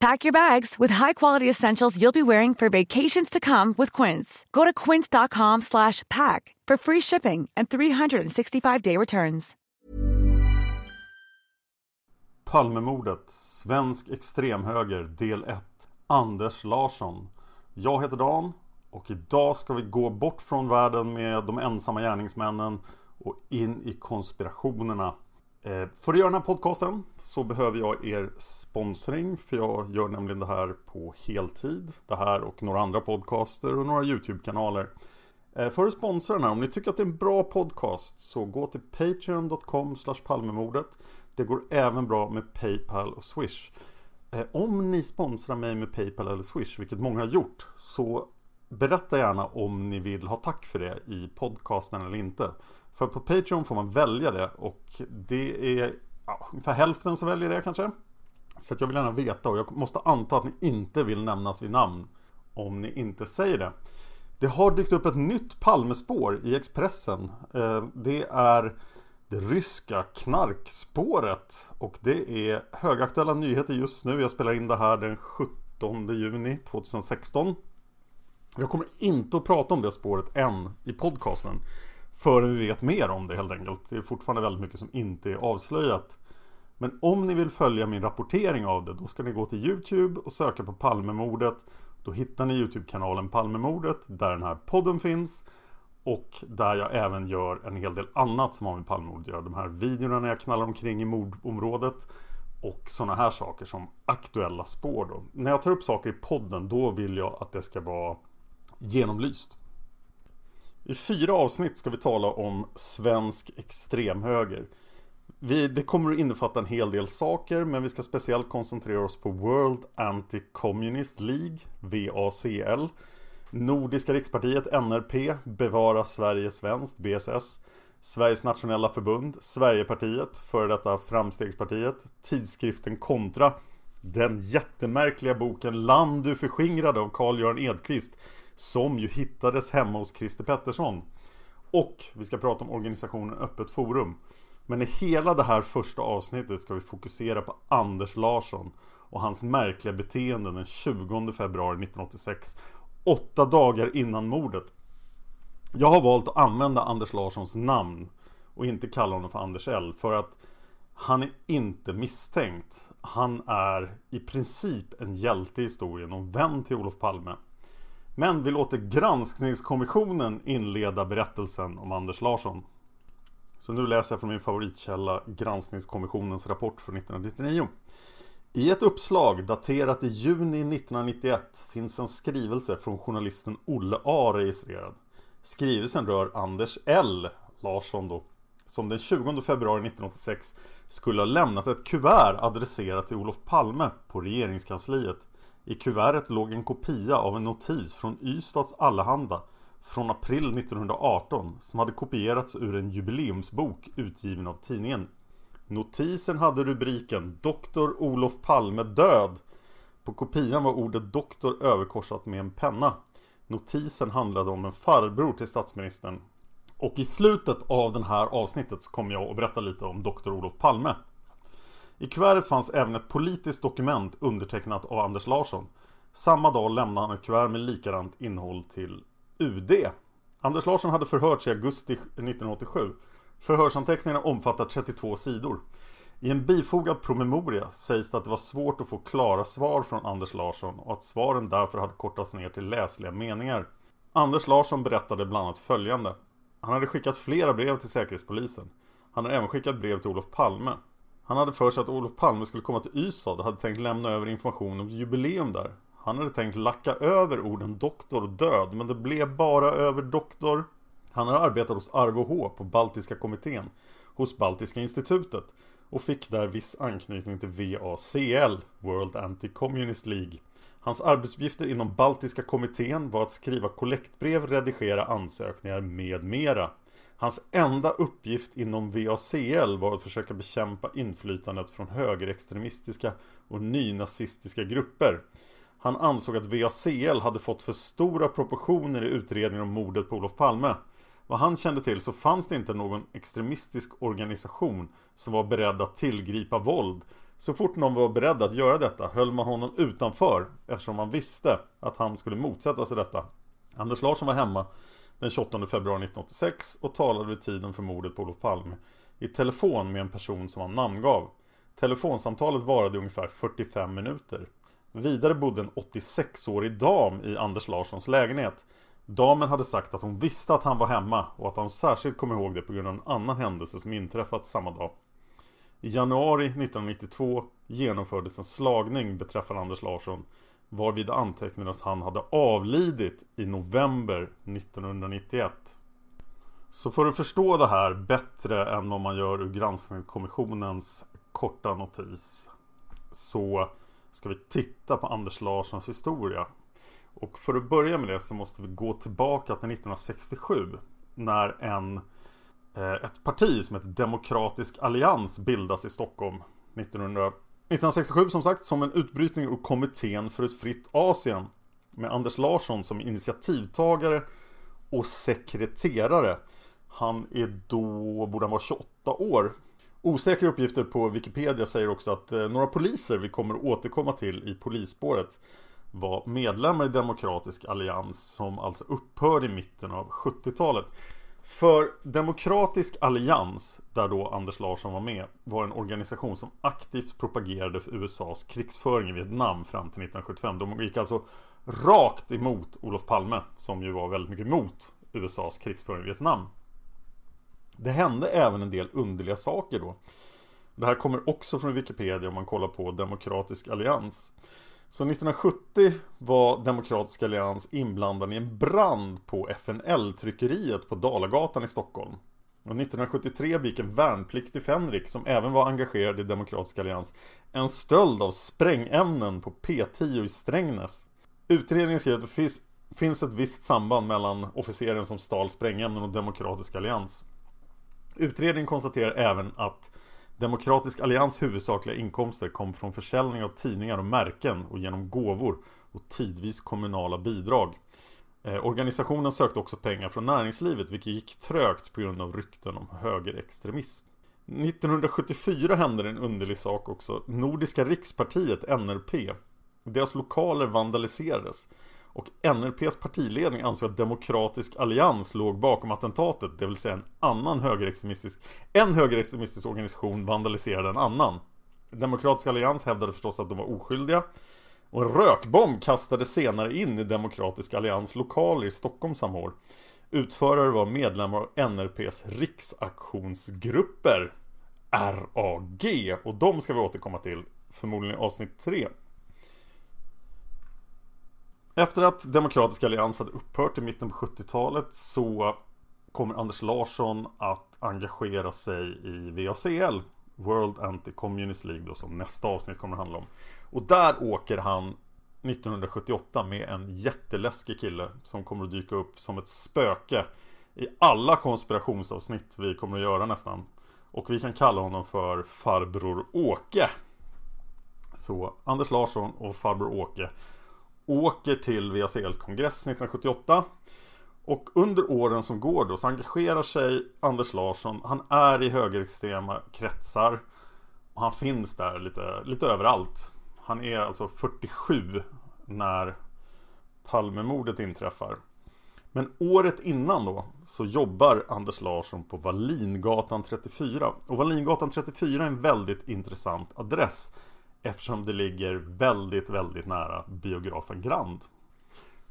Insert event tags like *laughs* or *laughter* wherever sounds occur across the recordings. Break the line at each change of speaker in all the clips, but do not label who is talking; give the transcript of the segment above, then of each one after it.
Pack your bags with high-quality essentials you'll be wearing for vacations to come with Quince. Go to quince.com slash pack for free shipping and 365-day returns.
Palmemordet, svensk extremhöger, del 1. Anders Larsson. Jag heter Dan och idag ska vi gå bort från världen med de ensamma gärningsmännen och in i konspirationerna. Eh, för att göra den här podcasten så behöver jag er sponsring för jag gör nämligen det här på heltid. Det här och några andra podcaster och några YouTube-kanaler. Eh, för att sponsra den här, om ni tycker att det är en bra podcast så gå till patreon.com palmemordet. Det går även bra med Paypal och Swish. Eh, om ni sponsrar mig med Paypal eller Swish, vilket många har gjort, så berätta gärna om ni vill ha tack för det i podcasten eller inte. För på Patreon får man välja det och det är ja, ungefär hälften som väljer det kanske. Så jag vill gärna veta och jag måste anta att ni inte vill nämnas vid namn om ni inte säger det. Det har dykt upp ett nytt Palmespår i Expressen. Eh, det är det ryska knarkspåret och det är högaktuella nyheter just nu. Jag spelar in det här den 17 juni 2016. Jag kommer inte att prata om det spåret än i podcasten förrän vi vet mer om det helt enkelt. Det är fortfarande väldigt mycket som inte är avslöjat. Men om ni vill följa min rapportering av det, då ska ni gå till Youtube och söka på Palmemordet. Då hittar ni Youtube-kanalen Palmemordet, där den här podden finns. Och där jag även gör en hel del annat som har med Palmemordet att göra. De här videorna när jag knallar omkring i mordområdet. Och sådana här saker som aktuella spår då. När jag tar upp saker i podden, då vill jag att det ska vara genomlyst. I fyra avsnitt ska vi tala om svensk extremhöger. Vi, det kommer att innefatta en hel del saker men vi ska speciellt koncentrera oss på World Anti-Communist League, VACL Nordiska rikspartiet, NRP, Bevara Sverige Svenskt, BSS Sveriges nationella förbund, Sverigepartiet, före detta Framstegspartiet. Tidskriften Kontra. Den jättemärkliga boken Land du förskingrade av Carl-Göran Edqvist som ju hittades hemma hos Christer Pettersson. Och vi ska prata om organisationen Öppet Forum. Men i hela det här första avsnittet ska vi fokusera på Anders Larsson och hans märkliga beteende den 20 februari 1986. Åtta dagar innan mordet. Jag har valt att använda Anders Larssons namn och inte kalla honom för Anders L. För att han är inte misstänkt. Han är i princip en hjälte i historien och vän till Olof Palme. Men vi låter granskningskommissionen inleda berättelsen om Anders Larsson. Så nu läser jag från min favoritkälla Granskningskommissionens rapport från 1999. I ett uppslag daterat i juni 1991 finns en skrivelse från journalisten Olle A registrerad. Skrivelsen rör Anders L Larsson då, som den 20 februari 1986 skulle ha lämnat ett kuvert adresserat till Olof Palme på regeringskansliet i kuvertet låg en kopia av en notis från Ystads Allehanda från april 1918 som hade kopierats ur en jubileumsbok utgiven av tidningen. Notisen hade rubriken Doktor Olof Palme död. På kopian var ordet doktor överkorsat med en penna. Notisen handlade om en farbror till statsministern. Och i slutet av det här avsnittet så kommer jag att berätta lite om Dr. Olof Palme. I kuvertet fanns även ett politiskt dokument undertecknat av Anders Larsson. Samma dag lämnade han ett kuvert med likadant innehåll till UD. Anders Larsson hade förhörts i augusti 1987. Förhörsanteckningarna omfattar 32 sidor. I en bifogad promemoria sägs det att det var svårt att få klara svar från Anders Larsson och att svaren därför hade kortats ner till läsliga meningar. Anders Larsson berättade bland annat följande. Han hade skickat flera brev till Säkerhetspolisen. Han hade även skickat brev till Olof Palme. Han hade för sig att Olof Palme skulle komma till Ystad och hade tänkt lämna över information om ett jubileum där. Han hade tänkt lacka över orden doktor och död, men det blev bara över doktor. Han hade arbetat hos RVH på Baltiska kommittén, hos Baltiska institutet och fick där viss anknytning till VACL, World Anti-Communist League. Hans arbetsuppgifter inom Baltiska kommittén var att skriva kollektbrev, redigera ansökningar med mera. Hans enda uppgift inom VACL var att försöka bekämpa inflytandet från högerextremistiska och nynazistiska grupper. Han ansåg att VACL hade fått för stora proportioner i utredningen om mordet på Olof Palme. Vad han kände till så fanns det inte någon extremistisk organisation som var beredd att tillgripa våld. Så fort någon var beredd att göra detta höll man honom utanför eftersom man visste att han skulle motsätta sig detta. Anders Larsson var hemma den 28 februari 1986 och talade vid tiden för mordet på Olof Palme i telefon med en person som han namngav. Telefonsamtalet varade ungefär 45 minuter. Vidare bodde en 86-årig dam i Anders Larssons lägenhet. Damen hade sagt att hon visste att han var hemma och att han särskilt kom ihåg det på grund av en annan händelse som inträffat samma dag. I januari 1992 genomfördes en slagning beträffande Anders Larsson varvid antecknades han hade avlidit i november 1991. Så för att förstå det här bättre än vad man gör ur granskningskommissionens korta notis så ska vi titta på Anders Larssons historia. Och för att börja med det så måste vi gå tillbaka till 1967 när en, eh, ett parti som heter Demokratisk Allians bildas i Stockholm 1900, 1967 som sagt som en utbrytning ur Kommittén för ett fritt Asien med Anders Larsson som initiativtagare och sekreterare. Han är då, borde han vara 28 år. Osäkra uppgifter på Wikipedia säger också att eh, några poliser vi kommer återkomma till i polisspåret var medlemmar i Demokratisk Allians som alltså upphörde i mitten av 70-talet. För Demokratisk Allians, där då Anders Larsson var med, var en organisation som aktivt propagerade för USAs krigsföring i Vietnam fram till 1975. De gick alltså rakt emot Olof Palme, som ju var väldigt mycket emot USAs krigsföring i Vietnam. Det hände även en del underliga saker då. Det här kommer också från Wikipedia om man kollar på Demokratisk Allians. Så 1970 var Demokratisk Allians inblandad i en brand på FNL-tryckeriet på Dalagatan i Stockholm. Och 1973 begick en värnpliktig Fenrik som även var engagerad i Demokratisk Allians en stöld av sprängämnen på P10 i Strängnäs. Utredningen skrev att det finns, finns ett visst samband mellan officeren som stal sprängämnen och Demokratisk Allians. Utredningen konstaterar även att Demokratisk Allians huvudsakliga inkomster kom från försäljning av tidningar och märken och genom gåvor och tidvis kommunala bidrag. Eh, organisationen sökte också pengar från näringslivet vilket gick trögt på grund av rykten om högerextremism. 1974 hände en underlig sak också. Nordiska rikspartiet, NRP, deras lokaler vandaliserades. Och NRPs partiledning ansåg att Demokratisk Allians låg bakom attentatet, det vill säga en annan högerextremistisk En högerextremistisk organisation vandaliserade en annan. Demokratisk Allians hävdade förstås att de var oskyldiga. Och en rökbomb kastades senare in i Demokratisk Allians lokaler i Stockholm samma år. Utförare var medlemmar av NRPs riksaktionsgrupper RAG och de ska vi återkomma till förmodligen i avsnitt 3. Efter att Demokratiska Allians hade upphört i mitten på 70-talet så kommer Anders Larsson att engagera sig i VACL World Anti-Communist League då, som nästa avsnitt kommer att handla om. Och där åker han 1978 med en jätteläskig kille som kommer att dyka upp som ett spöke i alla konspirationsavsnitt vi kommer att göra nästan. Och vi kan kalla honom för Farbror Åke. Så Anders Larsson och Farbror Åke åker till VACLs kongress 1978 och under åren som går då så engagerar sig Anders Larsson. Han är i högerextrema kretsar. Och han finns där lite, lite överallt. Han är alltså 47 när Palmemordet inträffar. Men året innan då så jobbar Anders Larsson på Wallingatan 34. Och Wallingatan 34 är en väldigt intressant adress. Eftersom det ligger väldigt, väldigt nära biografen Grand.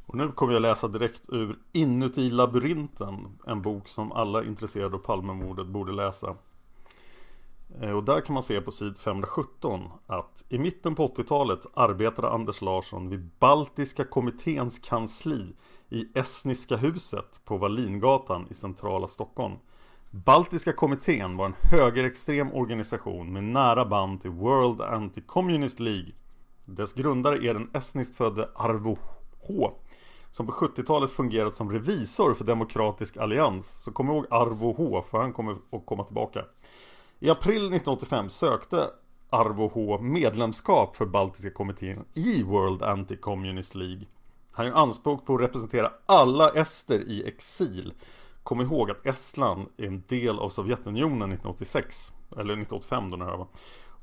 Och nu kommer jag läsa direkt ur Inuti labyrinten. En bok som alla intresserade av Palmemordet borde läsa. Eh, och där kan man se på sid 517 att i mitten på 80-talet arbetade Anders Larsson vid Baltiska kommitténs kansli i Estniska huset på Wallingatan i centrala Stockholm. Baltiska kommittén var en högerextrem organisation med nära band till World Anti-Communist League. Dess grundare är den estniskt födde Arvo H som på 70-talet fungerat som revisor för Demokratisk Allians. Så kom ihåg Arvo H för han kommer att komma tillbaka. I april 1985 sökte Arvo H medlemskap för Baltiska kommittén i World Anti-Communist League. Han gör anspråk på att representera alla ester i exil. Kom ihåg att Estland är en del av Sovjetunionen 1986. Eller 1985 då när det var.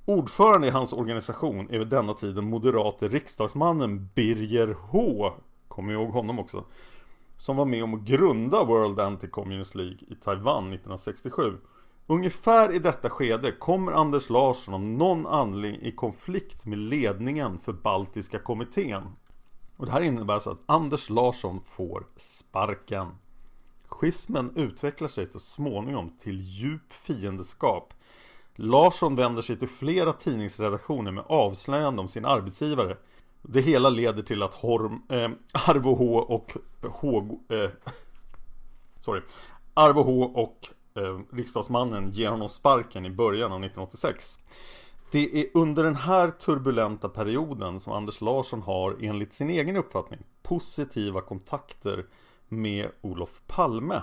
Ordförande i hans organisation är vid denna tid den moderate riksdagsmannen Birger H. Kom ihåg honom också. Som var med om att grunda World Anti-Communist League i Taiwan 1967. Ungefär i detta skede kommer Anders Larsson av någon anledning i konflikt med ledningen för Baltiska kommittén. Och det här innebär alltså att Anders Larsson får sparken. Schismen utvecklar sig så småningom till djup fiendeskap. Larsson vänder sig till flera tidningsredaktioner med avslöjande om sin arbetsgivare. Det hela leder till att Horm, eh, Arvo H och H, eh, *laughs* sorry, Arvo H och eh, riksdagsmannen ger honom sparken i början av 1986. Det är under den här turbulenta perioden som Anders Larsson har enligt sin egen uppfattning positiva kontakter med Olof Palme.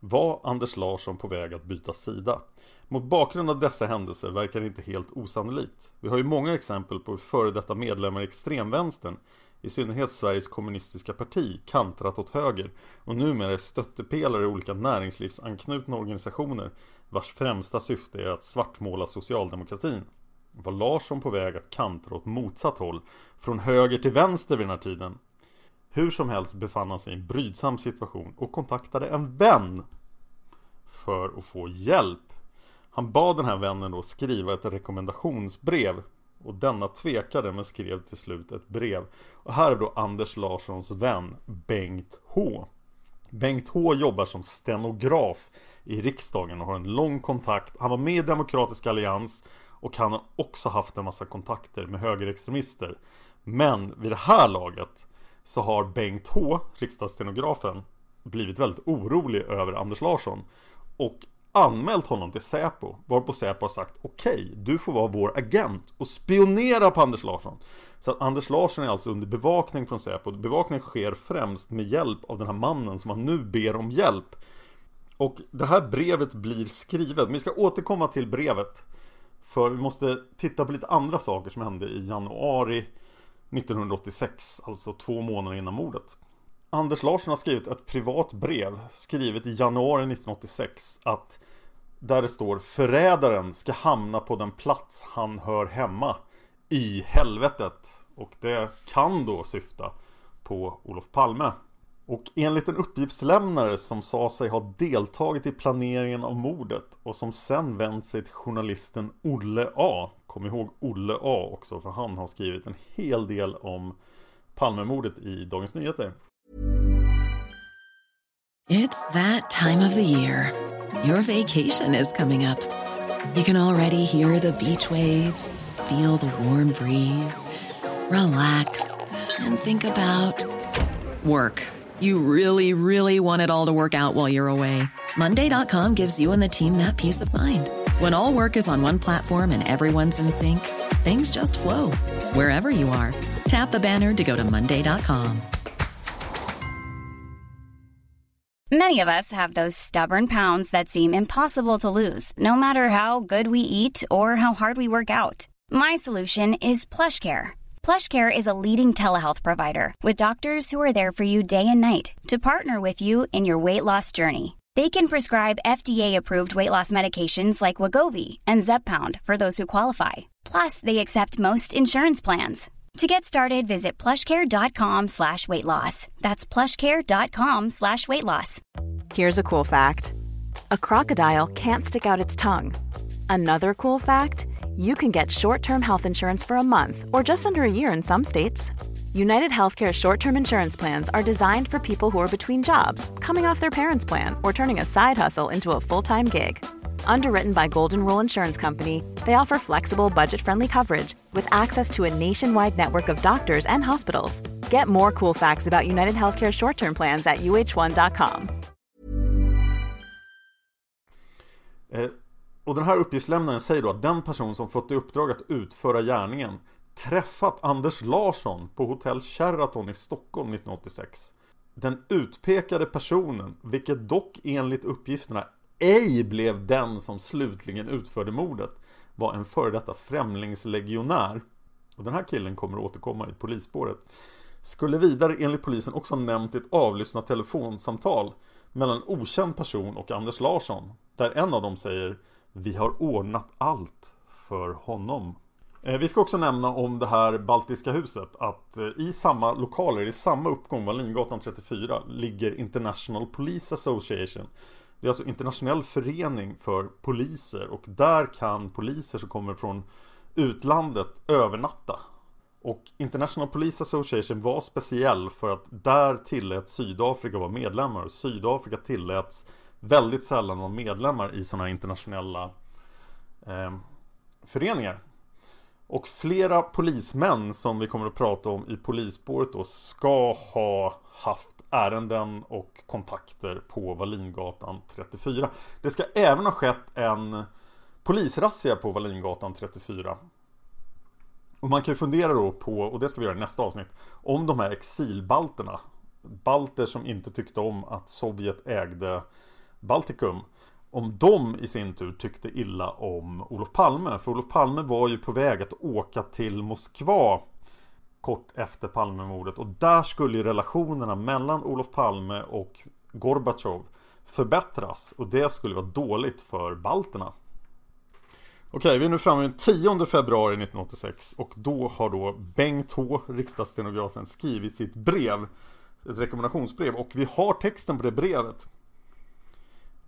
Var Anders Larsson på väg att byta sida? Mot bakgrund av dessa händelser verkar det inte helt osannolikt. Vi har ju många exempel på hur före detta medlemmar i extremvänstern, i synnerhet Sveriges kommunistiska parti, kantrat åt höger och numera är stöttepelare i olika näringslivsanknutna organisationer vars främsta syfte är att svartmåla socialdemokratin. Var Larsson på väg att kantra åt motsatt håll, från höger till vänster vid den här tiden? Hur som helst befann han sig i en brydsam situation och kontaktade en vän för att få hjälp. Han bad den här vännen då skriva ett rekommendationsbrev och denna tvekade men skrev till slut ett brev. Och här är då Anders Larssons vän Bengt H. Bengt H jobbar som stenograf i riksdagen och har en lång kontakt. Han var med i Demokratisk Allians och han har också haft en massa kontakter med högerextremister. Men vid det här laget så har Bengt H, riksdagsstenografen, blivit väldigt orolig över Anders Larsson. Och anmält honom till Säpo. Varpå Säpo har sagt okej, okay, du får vara vår agent och spionera på Anders Larsson. Så att Anders Larsson är alltså under bevakning från Säpo. Bevakning sker främst med hjälp av den här mannen som han nu ber om hjälp. Och det här brevet blir skrivet. Men vi ska återkomma till brevet. För vi måste titta på lite andra saker som hände i januari 1986, alltså två månader innan mordet. Anders Larsson har skrivit ett privat brev skrivet i januari 1986 att där det står Förrädaren ska hamna på den plats han hör hemma i helvetet. Och det kan då syfta på Olof Palme. Och enligt en uppgiftslämnare som sa sig ha deltagit i planeringen av mordet och som sen vänt sig till journalisten Olle A. Kom ihåg Olle A också för han har skrivit en hel del om Palmemordet i Dagens Nyheter.
It's that time of the year. Your vacation is coming up. You can already hear the beach waves, feel the warm breeze, relax and think about work. You really, really want it all to work out while you're away. Monday.com gives you and the team that peace of mind. When all work is on one platform and everyone's in sync, things just flow wherever you are. Tap the banner to go to Monday.com.
Many of us have those stubborn pounds that seem impossible to lose, no matter how good we eat or how hard we work out. My solution is plush PlushCare PlushCare is a leading telehealth provider with doctors who are there for you day and night to partner with you in your weight loss journey. They can prescribe FDA-approved weight loss medications like Wagovi and Zepbound for those who qualify. Plus, they accept most insurance plans. To get started, visit plushcare.com slash weight loss. That's plushcare.com slash weight loss.
Here's a cool fact a crocodile can't stick out its tongue. Another cool fact you can get short term health insurance for a month or just under a year in some states. United Healthcare short term insurance plans are designed for people who are between jobs, coming off their parents' plan, or turning a side hustle into a full time gig. Underwritten by Golden Rule Insurance Company, they offer flexible, budget friendly coverage with access to a nationwide network of doctors and hospitals. Get more cool facts about United Healthcare short term plans at uh1.com.
Eh, och den här uppgiftslämnaren säger då att den person som fått i uppdrag att utföra gärningen träffat Anders Larsson på hotell Sheraton i Stockholm 1986. Den utpekade personen, vilket dock enligt uppgifterna ej blev den som slutligen utförde mordet, var en före detta främlingslegionär. Och den här killen kommer att återkomma i polisspåret. Skulle vidare enligt polisen också nämnt ett avlyssnat telefonsamtal mellan en okänd person och Anders Larsson. Där en av dem säger Vi har ordnat allt för honom. Eh, vi ska också nämna om det här Baltiska huset att eh, i samma lokaler, i samma uppgång, Wallingatan 34, ligger International Police Association. Det är alltså internationell förening för poliser och där kan poliser som kommer från utlandet övernatta. Och International Police Association var speciell för att där tillät Sydafrika vara medlemmar. Sydafrika tilläts väldigt sällan vara medlemmar i sådana internationella eh, föreningar. Och flera polismän som vi kommer att prata om i polisspåret då ska ha haft ärenden och kontakter på Wallingatan 34. Det ska även ha skett en polisrazzia på Wallingatan 34. Och man kan ju fundera då på, och det ska vi göra i nästa avsnitt, om de här exilbalterna. Balter som inte tyckte om att Sovjet ägde Baltikum om de i sin tur tyckte illa om Olof Palme. För Olof Palme var ju på väg att åka till Moskva kort efter Palmemordet och där skulle ju relationerna mellan Olof Palme och Gorbatjov förbättras och det skulle vara dåligt för balterna. Okej, vi är nu framme den 10 februari 1986 och då har då Bengt H, riksdagsstenografen, skrivit sitt brev, ett rekommendationsbrev och vi har texten på det brevet.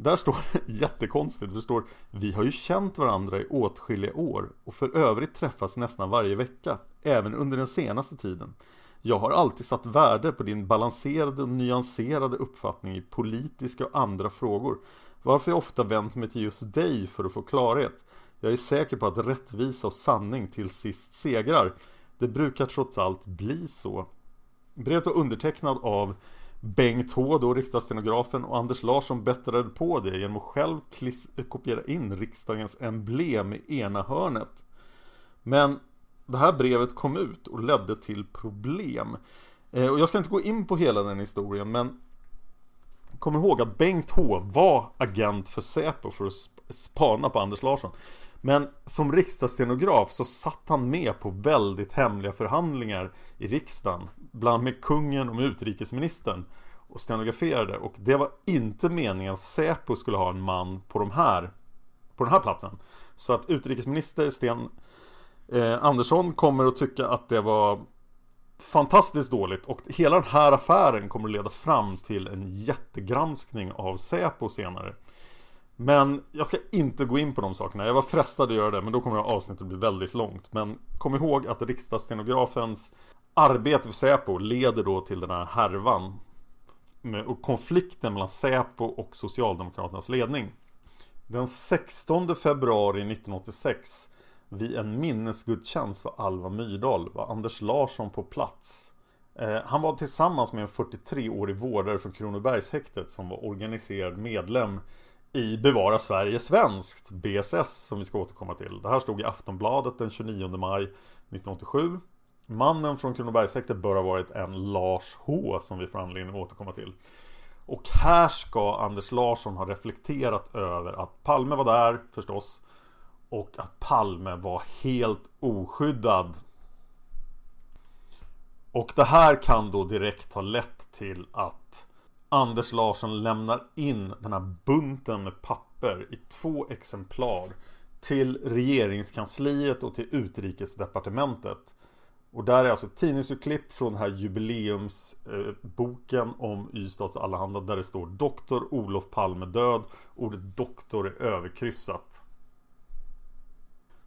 Där står det *laughs* jättekonstigt. Det står Vi har ju känt varandra i åtskilliga år och för övrigt träffats nästan varje vecka, även under den senaste tiden. Jag har alltid satt värde på din balanserade och nyanserade uppfattning i politiska och andra frågor. Varför jag ofta vänt mig till just dig för att få klarhet. Jag är säker på att rättvisa och sanning till sist segrar. Det brukar trots allt bli så. Brevet var undertecknad av Bengt H då, riksdagsstenografen och Anders Larsson bättrade på det genom att själv kopiera in riksdagens emblem i ena hörnet. Men det här brevet kom ut och ledde till problem. Eh, och jag ska inte gå in på hela den historien men Kom ihåg att Bengt H var agent för Säpo för att spana på Anders Larsson. Men som riksdagsstenograf så satt han med på väldigt hemliga förhandlingar i riksdagen. Bland med kungen och med utrikesministern. Och stenograferade. Och det var inte meningen att Säpo skulle ha en man på, de här, på den här platsen. Så att utrikesminister Sten eh, Andersson kommer att tycka att det var fantastiskt dåligt och hela den här affären kommer att leda fram till en jättegranskning av Säpo senare. Men jag ska inte gå in på de sakerna. Jag var frestad att göra det men då kommer avsnittet bli väldigt långt. Men kom ihåg att riksdagsstenografens arbete för Säpo leder då till den här härvan. Och konflikten mellan Säpo och Socialdemokraternas ledning. Den 16 februari 1986 vid en minnesgudstjänst för Alva Myrdal var Anders Larsson på plats. Eh, han var tillsammans med en 43-årig vårdare från Kronobergshäktet som var organiserad medlem i Bevara Sverige Svenskt, BSS, som vi ska återkomma till. Det här stod i Aftonbladet den 29 maj 1987. Mannen från Kronobergshäktet bör ha varit en Lars H som vi får anledning att återkomma till. Och här ska Anders Larsson ha reflekterat över att Palme var där förstås och att Palme var helt oskyddad. Och det här kan då direkt ha lett till att Anders Larsson lämnar in den här bunten med papper i två exemplar till regeringskansliet och till utrikesdepartementet. Och där är alltså ett tidningsurklipp från den här jubileumsboken eh, om Ystads Allehanda där det står Doktor Olof Palme död. Ordet doktor är överkryssat.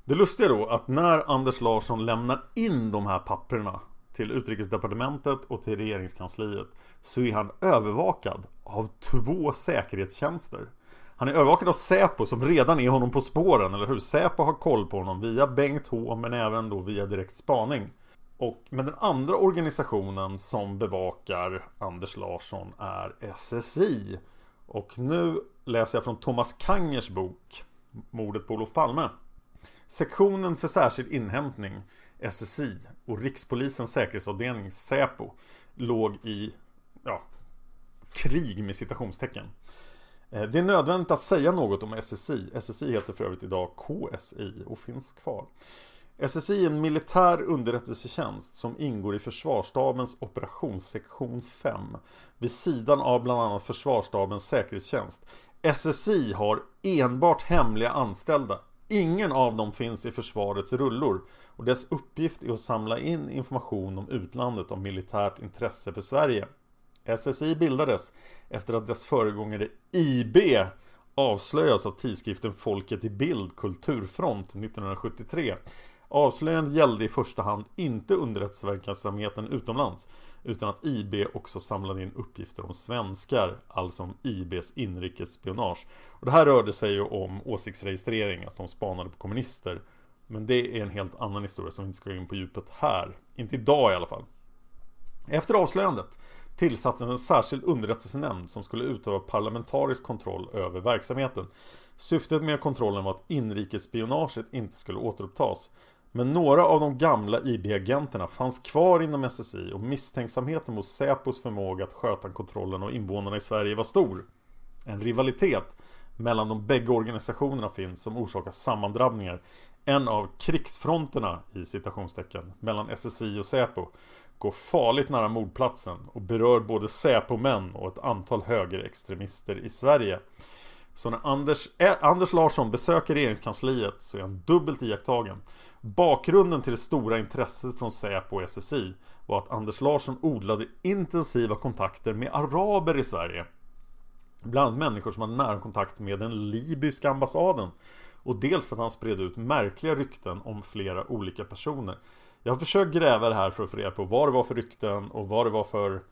Det lustiga då att när Anders Larsson lämnar in de här papperna till utrikesdepartementet och till regeringskansliet så är han övervakad av två säkerhetstjänster. Han är övervakad av Säpo som redan är honom på spåren, eller hur? Säpo har koll på honom via Bengt H men även då via direkt spaning. Och, men den andra organisationen som bevakar Anders Larsson är SSI. Och nu läser jag från Thomas Kangers bok Mordet på Olof Palme. Sektionen för särskild inhämtning SSI och Rikspolisens säkerhetsavdelning Säpo låg i ja, krig med citationstecken. Eh, det är nödvändigt att säga något om SSI. SSI heter för övrigt idag KSI och finns kvar. SSI är en militär underrättelsetjänst som ingår i Försvarsstabens operationssektion 5 vid sidan av bland annat Försvarsstabens säkerhetstjänst. SSI har enbart hemliga anställda. Ingen av dem finns i försvarets rullor och dess uppgift är att samla in information om utlandet av militärt intresse för Sverige. SSI bildades efter att dess föregångare IB avslöjats av tidskriften Folket i Bild Kulturfront 1973. Avslöjandet gällde i första hand inte underrättelseverksamheten utomlands utan att IB också samlade in uppgifter om svenskar, alltså om IBs inrikesspionage. Och det här rörde sig ju om åsiktsregistrering, att de spanade på kommunister. Men det är en helt annan historia som vi inte ska gå in på djupet här. Inte idag i alla fall. Efter avslöjandet tillsattes en särskild underrättelsenämnd som skulle utöva parlamentarisk kontroll över verksamheten. Syftet med kontrollen var att inrikesspionaget inte skulle återupptas. Men några av de gamla IB-agenterna fanns kvar inom SSI och misstänksamheten mot Säpos förmåga att sköta kontrollen av invånarna i Sverige var stor. En rivalitet mellan de bägge organisationerna finns som orsakar sammandrabbningar. En av krigsfronterna i citationstecken mellan SSI och Säpo går farligt nära mordplatsen och berör både Säpo-män och ett antal högerextremister i Sverige. Så när Anders, Anders Larsson besöker regeringskansliet så är han dubbelt iakttagen. Bakgrunden till det stora intresset från Säpo och SSI var att Anders Larsson odlade intensiva kontakter med araber i Sverige. Bland annat människor som hade nära kontakt med den libyska ambassaden. Och dels att han spred ut märkliga rykten om flera olika personer. Jag har försökt gräva det här för att få reda på vad det var för rykten och vad det var för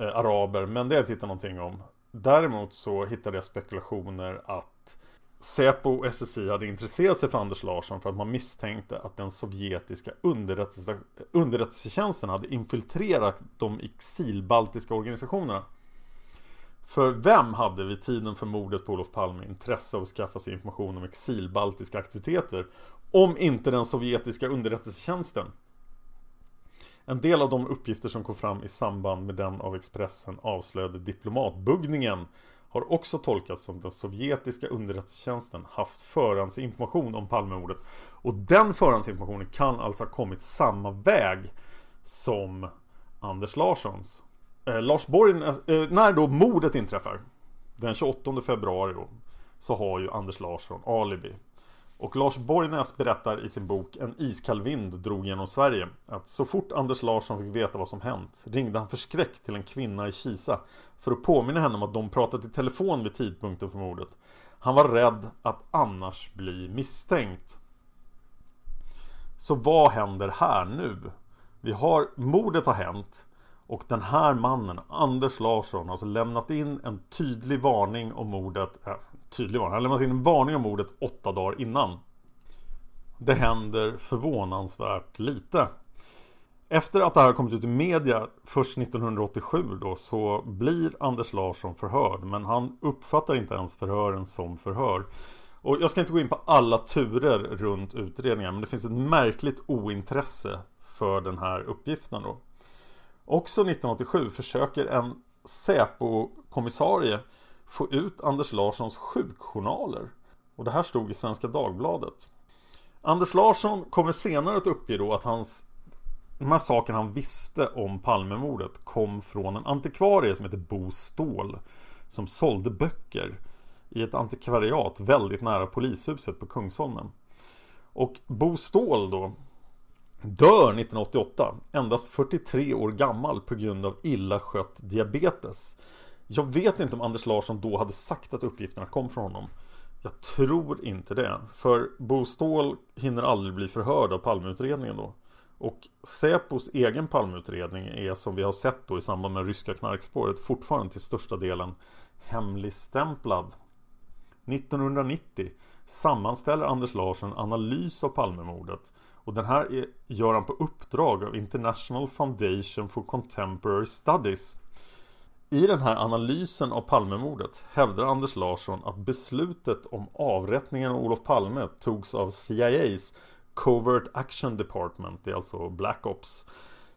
eh, araber. Men det har jag inte hittat någonting om. Däremot så hittade jag spekulationer att Säpo och SSI hade intresserat sig för Anders Larsson för att man misstänkte att den sovjetiska underrättelse, underrättelsetjänsten hade infiltrerat de exilbaltiska organisationerna. För vem hade vid tiden för mordet på Olof Palme intresse av att skaffa sig information om exilbaltiska aktiviteter? Om inte den sovjetiska underrättelsetjänsten? En del av de uppgifter som kom fram i samband med den av Expressen avslöjade diplomatbuggningen har också tolkats som den sovjetiska underrättelsetjänsten haft förhandsinformation om Palmemordet. Och den förhandsinformationen kan alltså ha kommit samma väg som Anders Larssons. Eh, Lars Borg, eh, eh, när då mordet inträffar den 28 februari då, så har ju Anders Larsson alibi. Och Lars Borgnäs berättar i sin bok En iskall vind drog genom Sverige att så fort Anders Larsson fick veta vad som hänt ringde han förskräckt till en kvinna i Kisa för att påminna henne om att de pratat i telefon vid tidpunkten för mordet. Han var rädd att annars bli misstänkt. Så vad händer här nu? Vi har, mordet har hänt och den här mannen, Anders Larsson, har alltså lämnat in en tydlig varning om mordet. Tydlig var han har lämnat in en varning om mordet åtta dagar innan. Det händer förvånansvärt lite. Efter att det här kommit ut i media först 1987 då så blir Anders Larsson förhörd men han uppfattar inte ens förhören som förhör. Och jag ska inte gå in på alla turer runt utredningen men det finns ett märkligt ointresse för den här uppgiften då. Också 1987 försöker en Säpo-kommissarie få ut Anders Larssons sjukjournaler. Och det här stod i Svenska Dagbladet. Anders Larsson kommer senare att uppge då att hans de här sakerna han visste om Palmemordet kom från en antikvarie som heter Bo Ståhl. Som sålde böcker i ett antikvariat väldigt nära polishuset på Kungsholmen. Och Bo Ståhl då dör 1988, endast 43 år gammal på grund av illa skött diabetes. Jag vet inte om Anders Larsson då hade sagt att uppgifterna kom från honom. Jag tror inte det. För Bo Ståhl hinner aldrig bli förhörd av Palmeutredningen då. Och Säpos egen Palmeutredning är som vi har sett då i samband med ryska knarkspåret fortfarande till största delen hemligstämplad. 1990 sammanställer Anders Larsson analys av Palmemordet och den här är, gör han på uppdrag av International Foundation for Contemporary Studies. I den här analysen av Palmemordet hävdar Anders Larsson att beslutet om avrättningen av Olof Palme togs av CIAs Covert Action Department, det är alltså Black Ops.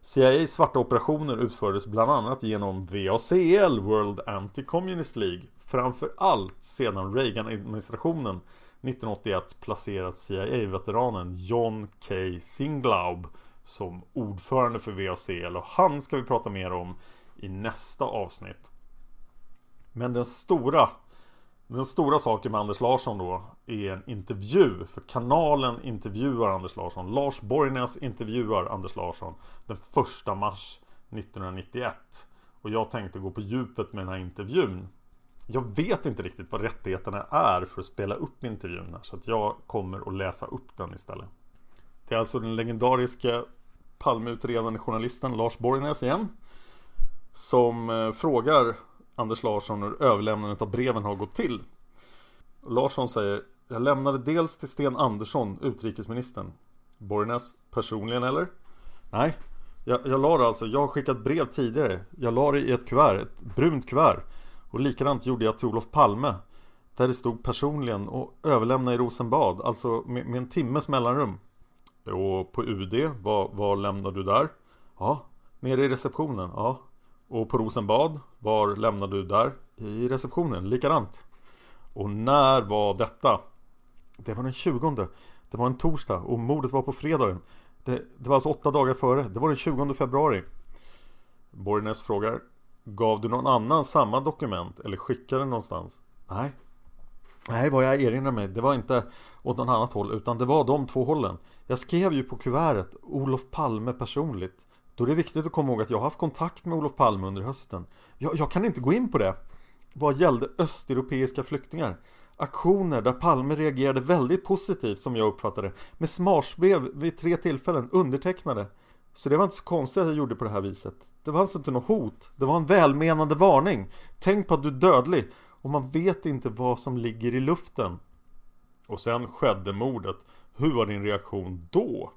CIAs svarta operationer utfördes bland annat genom VACL, World Anti-Communist League. Framför allt sedan Reagan-administrationen 1981 placerat CIA-veteranen John K. Singlaub som ordförande för VACL och han ska vi prata mer om i nästa avsnitt. Men den stora den stora saken med Anders Larsson då är en intervju. För kanalen intervjuar Anders Larsson. Lars Borgnäs intervjuar Anders Larsson den 1 mars 1991. Och jag tänkte gå på djupet med den här intervjun. Jag vet inte riktigt vad rättigheterna är för att spela upp intervjun. Så att jag kommer att läsa upp den istället. Det är alltså den legendariska Palmeutredande journalisten Lars Borgnäs igen. Som eh, frågar Anders Larsson hur överlämnandet av breven har gått till. Larsson säger Jag lämnade dels till Sten Andersson, utrikesministern. Borgnäs, personligen eller? Nej, jag, jag la det alltså. Jag har skickat brev tidigare. Jag la det i ett kuvert, ett brunt kuvert. Och likadant gjorde jag till Olof Palme. Där det stod personligen och överlämna i Rosenbad. Alltså med, med en timmes mellanrum. Och på UD, vad, vad lämnade du där? Ja, nere i receptionen. Ja, och på Rosenbad, var lämnade du där? I receptionen, likadant. Och när var detta? Det var den 20 Det var en torsdag och mordet var på fredagen det, det var alltså åtta dagar före Det var den 20 februari Borgnäs frågar Gav du någon annan samma dokument eller skickade den någonstans? Nej Nej vad jag erinrar mig Det var inte åt något annat håll utan det var de två hållen Jag skrev ju på kuvertet Olof Palme personligt då är det viktigt att komma ihåg att jag har haft kontakt med Olof Palme under hösten. Jag, jag kan inte gå in på det. Vad gällde östeuropeiska flyktingar. Aktioner där Palme reagerade väldigt positivt som jag uppfattade Med smarsbrev vid tre tillfällen undertecknade. Så det var inte så konstigt att jag gjorde på det här viset. Det var alltså inte något hot. Det var en välmenande varning. Tänk på att du är dödlig. Och man vet inte vad som ligger i luften. Och sen skedde mordet. Hur var din reaktion då?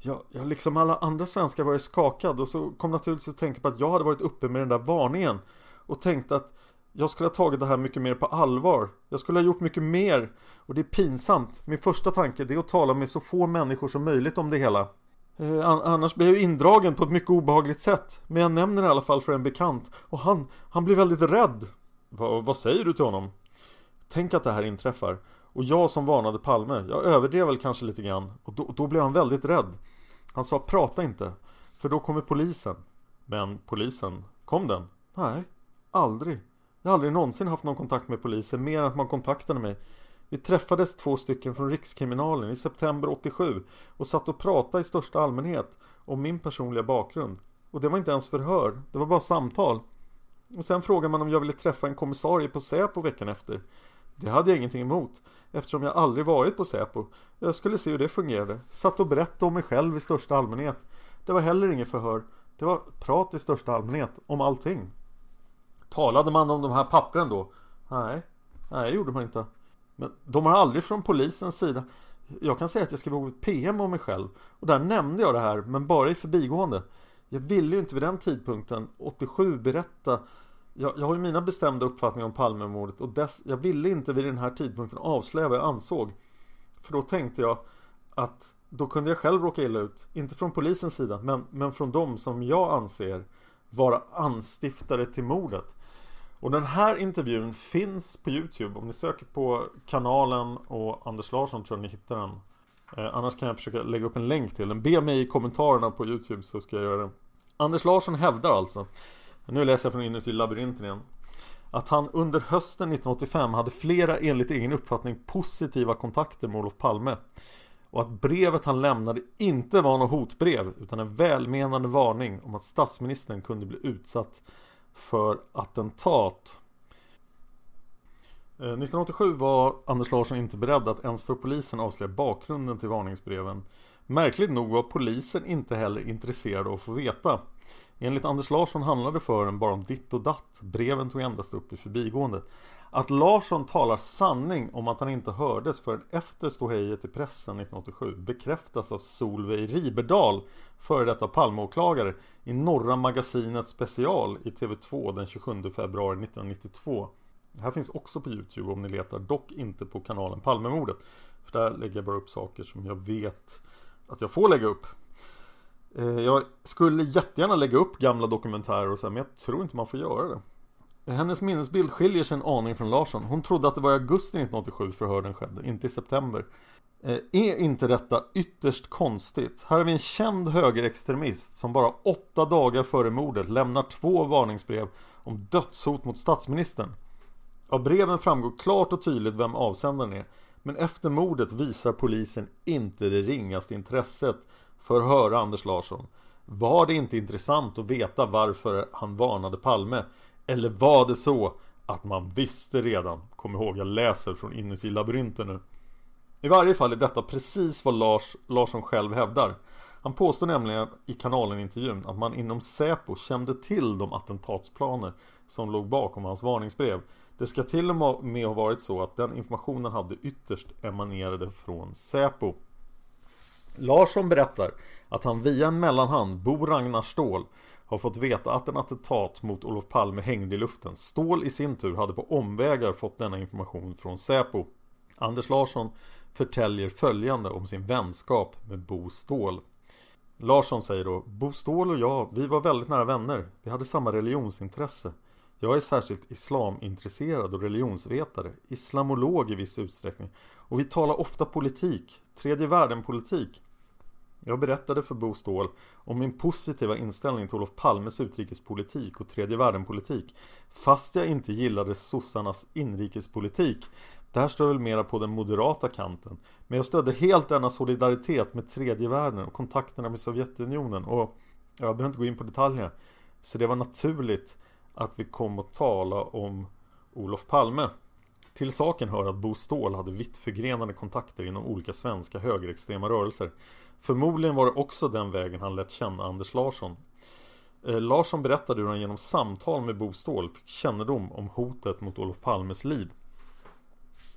Jag, jag liksom alla andra svenskar var jag skakad och så kom naturligtvis att tänka på att jag hade varit uppe med den där varningen och tänkte att jag skulle ha tagit det här mycket mer på allvar. Jag skulle ha gjort mycket mer och det är pinsamt. Min första tanke är att tala med så få människor som möjligt om det hela. Eh, annars blir jag indragen på ett mycket obehagligt sätt. Men jag nämner det i alla fall för en bekant och han, han blir väldigt rädd. Va, vad säger du till honom? Tänk att det här inträffar. Och jag som varnade Palme, jag överdrev väl kanske lite grann. Och då, då blev han väldigt rädd. Han sa prata inte, för då kommer polisen. Men polisen, kom den? Nej, aldrig. Jag har aldrig någonsin haft någon kontakt med polisen mer än att man kontaktade mig. Vi träffades två stycken från Rikskriminalen i september 87 och satt och pratade i största allmänhet om min personliga bakgrund. Och det var inte ens förhör, det var bara samtal. Och sen frågade man om jag ville träffa en kommissarie på Säpo veckan efter. Det hade jag ingenting emot eftersom jag aldrig varit på Säpo. Jag skulle se hur det fungerade. Satt och berättade om mig själv i största allmänhet. Det var heller inget förhör. Det var prat i största allmänhet om allting. Talade man om de här pappren då? Nej, nej det gjorde man inte. Men de har aldrig från polisens sida Jag kan säga att jag skrev ett PM om mig själv Och där nämnde jag det här men bara i förbigående Jag ville ju inte vid den tidpunkten 87 berätta jag, jag har ju mina bestämda uppfattningar om Palmemordet och dess, jag ville inte vid den här tidpunkten avslöja vad jag ansåg. För då tänkte jag att då kunde jag själv råka illa ut. Inte från polisens sida, men, men från dem som jag anser vara anstiftare till mordet. Och den här intervjun finns på Youtube. Om ni söker på kanalen och Anders Larsson tror jag ni hittar den. Eh, annars kan jag försöka lägga upp en länk till den. Be mig i kommentarerna på Youtube så ska jag göra det. Anders Larsson hävdar alltså, nu läser jag från inuti labyrinten igen. Att han under hösten 1985 hade flera enligt egen uppfattning positiva kontakter med Olof Palme. Och att brevet han lämnade inte var något hotbrev utan en välmenande varning om att statsministern kunde bli utsatt för attentat. Eh, 1987 var Anders Larsson inte beredd att ens för polisen avslöja bakgrunden till varningsbreven. Märkligt nog var polisen inte heller intresserad av att få veta. Enligt Anders Larsson handlade fören bara om ditt och datt. Breven tog endast upp i förbigående. Att Larsson talar sanning om att han inte hördes förrän efter ståhejet i pressen 1987 bekräftas av Solveig Riberdal, före detta Palmeåklagare, i Norra Magasinet special i TV2 den 27 februari 1992. Det här finns också på Youtube om ni letar, dock inte på kanalen Palmemordet. För där lägger jag bara upp saker som jag vet att jag får lägga upp. Eh, jag skulle jättegärna lägga upp gamla dokumentärer och så men jag tror inte man får göra det. Hennes minnesbild skiljer sig en aning från Larsson. Hon trodde att det var i augusti 1987 förhören skedde, inte i september. Eh, är inte detta ytterst konstigt? Här har vi en känd högerextremist som bara åtta dagar före mordet lämnar två varningsbrev om dödshot mot statsministern. Av breven framgår klart och tydligt vem avsändaren är. Men efter mordet visar polisen inte det ringaste intresset för att höra Anders Larsson. Var det inte intressant att veta varför han varnade Palme? Eller var det så att man visste redan? Kom ihåg, jag läser från inuti labyrinten nu. I varje fall är detta precis vad Lars Larsson själv hävdar. Han påstår nämligen i kanalen-intervjun att man inom Säpo kände till de attentatsplaner som låg bakom hans varningsbrev. Det ska till och med ha varit så att den informationen hade ytterst emanerade från Säpo. Larsson berättar att han via en mellanhand, Bo Ragnar Ståhl, har fått veta att en attentat mot Olof Palme hängde i luften. Ståhl i sin tur hade på omvägar fått denna information från Säpo. Anders Larsson förtäljer följande om sin vänskap med Bo Ståhl. Larsson säger då Bo Ståhl och jag, vi var väldigt nära vänner. Vi hade samma religionsintresse. Jag är särskilt islamintresserad och religionsvetare, islamolog i viss utsträckning. Och vi talar ofta politik, tredje världen-politik. Jag berättade för Bo Ståhl om min positiva inställning till Olof Palmes utrikespolitik och tredje världen-politik. Fast jag inte gillade sossarnas inrikespolitik. Där står väl mera på den moderata kanten. Men jag stödde helt denna solidaritet med tredje världen och kontakterna med Sovjetunionen. Och jag behöver inte gå in på detaljer. Så det var naturligt att vi kom att tala om Olof Palme. Till saken hör att Bo Ståhl hade vitt förgrenade kontakter inom olika svenska högerextrema rörelser. Förmodligen var det också den vägen han lät känna Anders Larsson. Eh, Larsson berättade hur han genom samtal med Bo Ståhl fick kännedom om hotet mot Olof Palmes liv.